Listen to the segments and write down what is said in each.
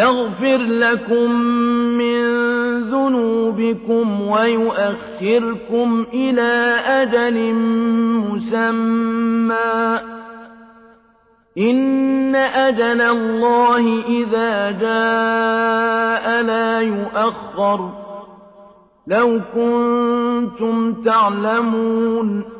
يَغْفِرْ لَكُم مِّن ذُنُوبِكُمْ وَيُؤَخِّرْكُمْ إِلَىٰ أَجَلٍ مُّسَمًّى ۚ. إِنَّ أَجَلَ اللَّهِ إِذَا جَاءَ لَا يُؤَخَّرُ ۖ. لَوْ كُنتُمْ تَعْلَمُونَ.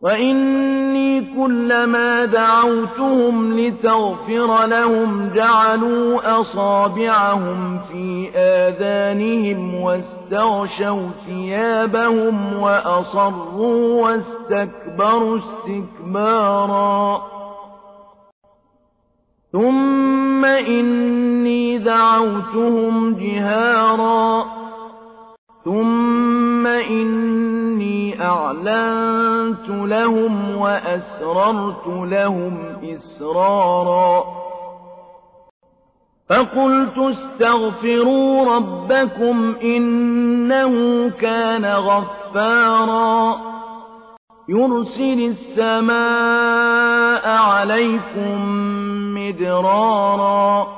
وَإِنِّي كُلَّمَا دَعَوْتُهُمْ لِتَغْفِرَ لَهُمْ جَعَلُوا أَصَابِعَهُمْ فِي آذَانِهِمْ وَاسْتَغْشَوْا ثِيَابَهُمْ وَأَصَرُّوا وَاسْتَكْبَرُوا اسْتِكْبَارًا ثُمَّ إِنِّي دَعَوْتُهُمْ جِهَارًا ثُمَّ إِنِّي أَعْلَنتُ لَهُمْ وَأَسْرَرْتُ لَهُمْ إِسْرَارًا. فَقُلْتُ اسْتَغْفِرُوا رَبَّكُمْ إِنَّهُ كَانَ غَفَّارًا. يُرْسِلِ السَّمَاءَ عَلَيْكُم مِّدْرَارًا.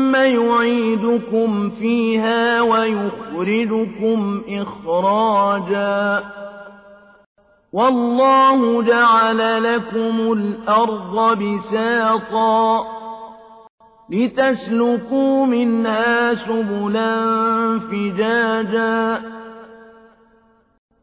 يُعِيدُكُمْ فِيهَا وَيُخْرِجُكُمْ إِخْرَاجًا. وَاللَّهُ جَعَلَ لَكُمُ الْأَرْضَ بِسَاطًا لِّتَسْلُكُوا مِنْهَا سُبُلًا فِجَاجًا.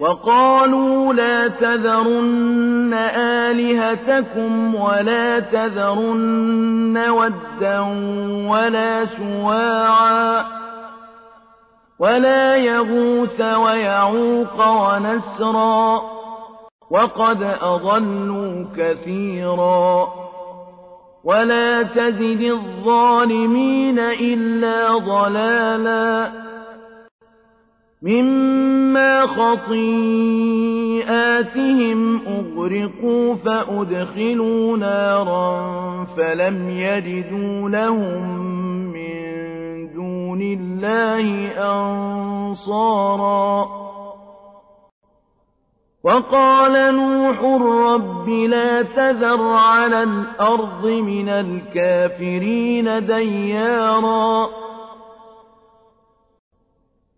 وَقَالُوا لَا تَذَرُنَّ آلِهَتَكُمْ وَلَا تَذَرُنَّ وَدًّا وَلَا سُوَاعًا وَلَا يَغُوثَ وَيَعُوقَ وَنَسْرًا وَقَدْ أَضَلُّوا كَثِيرًا وَلَا تَزِدِ الظَّالِمِينَ إِلَّا ضَلَالًا مِّمَّا خَطِيئَاتِهِمْ أُغْرِقُوا فَأُدْخِلُوا نَارًا فَلَمْ يَجِدُوا لَهُم مِّن دُونِ اللَّهِ أَنصَارًا. وَقَالَ نُوحٌ رَّبِّ لَا تَذَرْ عَلَى الْأَرْضِ مِنَ الْكَافِرِينَ دَيَّارًا.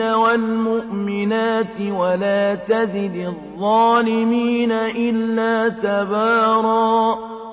والمؤمنات ولا تزد الظالمين إلا تباراً